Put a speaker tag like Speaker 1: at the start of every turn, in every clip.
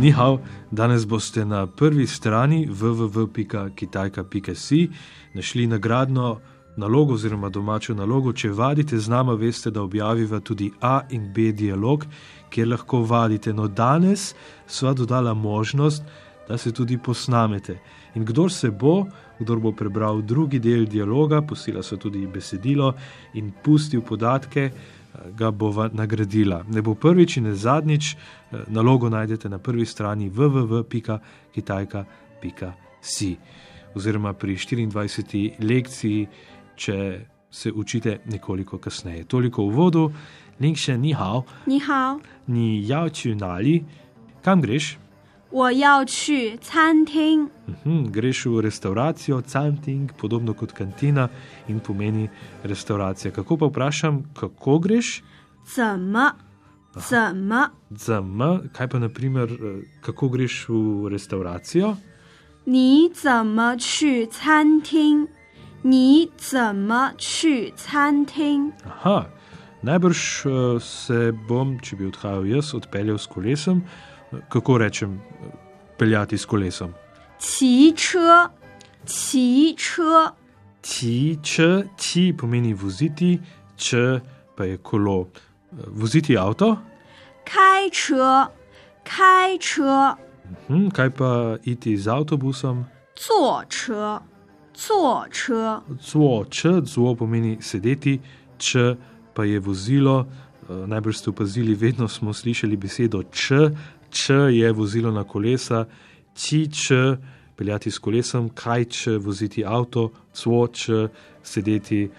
Speaker 1: Nihao, danes boste na prvi strani www.kitajka.si našli nagradno nalogo oziroma domačo nalogo. Če vadite z nami, veste, da objaviva tudi A in B dialog, kjer lahko vadite. No, danes sva dodala možnost, da se tudi posnamete. In kdo se bo, kdo bo prebral drugi del dialoga, posila so tudi besedilo in pustil podatke ga bova nagradila. Ne bo prvič in ne zadnjič, eh, nalogo najdete na prvi strani www.kitajka.si oziroma pri 24. lekciji, če se učite nekoliko kasneje. Toliko v vodu, link še ni hao.
Speaker 2: Ni hao.
Speaker 1: Ni jao ču nali, kam greš?
Speaker 2: 我要去餐厅。
Speaker 1: Mhm, greš v restauracijo, canting, podobno kot kantina in pomeni restauracija. Kako pa vprašam, kako greš?
Speaker 2: Zama.
Speaker 1: Zama. Zama. Kaj pa naprimer, eh, kako greš v restauracijo?
Speaker 2: Ni zama či canting. Ni zama či canting.
Speaker 1: Aha, najbrž eh, se bom, če bi odhajal jaz, odpeljal s kolesom kako rečem, peljati s kolesom?
Speaker 2: Čič,
Speaker 1: čič. Čič, či pomeni voziti, če pa je kolo. Voziti avto?
Speaker 2: Kaj če, kaj če.
Speaker 1: Mhm, kaj pa iti z avtobusom?
Speaker 2: Coč,
Speaker 1: coč. Coč, zlo pomeni sedeti, če pa je vozilo. Eh, najbrž ste opazili, vedno smo slišali besedo č, č je vozilo na kolesa, ci č peljati s kolesom, kaj č voziti avto, cvo č sedeti eh,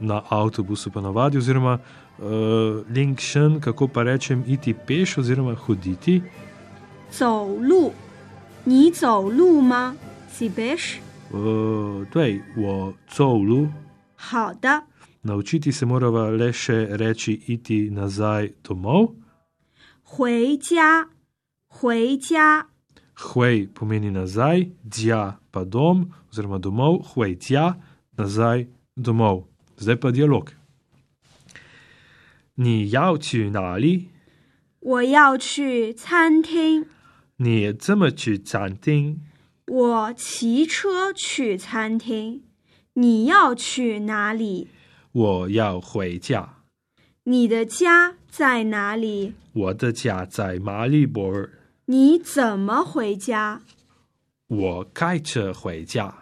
Speaker 1: na avtobusu, pa navadi, oziroma eh, uh, linkšen, kako pa rečem, iti peš oziroma hoditi.
Speaker 2: Zolu, ni zolu, ma si peš? Eh, torej,
Speaker 1: uh, dej, wo
Speaker 2: zolu. Hada.
Speaker 1: Naučiti se morava le še reči iti nazaj domov.
Speaker 2: 回家。回家
Speaker 1: ，Huej pomeni nazaj, dja pa dom, oziroma domov, huej tja, nazaj domov. Zdaj pa dialog. Ni jao 去哪里？
Speaker 2: 我要去餐厅。
Speaker 1: 你这么去餐厅？
Speaker 2: 我骑车去餐厅。你要去哪里？
Speaker 1: 我要回家。
Speaker 2: 你的家在哪里？
Speaker 1: 我的家在马里博尔。
Speaker 2: 你怎么回家？
Speaker 1: 我开车回家。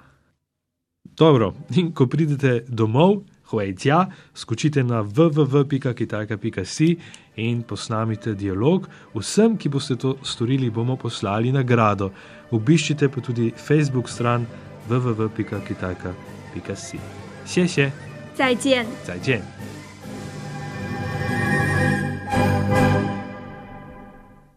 Speaker 1: Dobro, in ko pridete domov, Huejtja, skočite na www.kitajka.si in posnamite dialog. Vsem, ki boste to storili, bomo poslali nagrado. Obiščite pa tudi Facebook stran www.kitajka.si. 谢谢，
Speaker 2: 再见，
Speaker 1: 再见。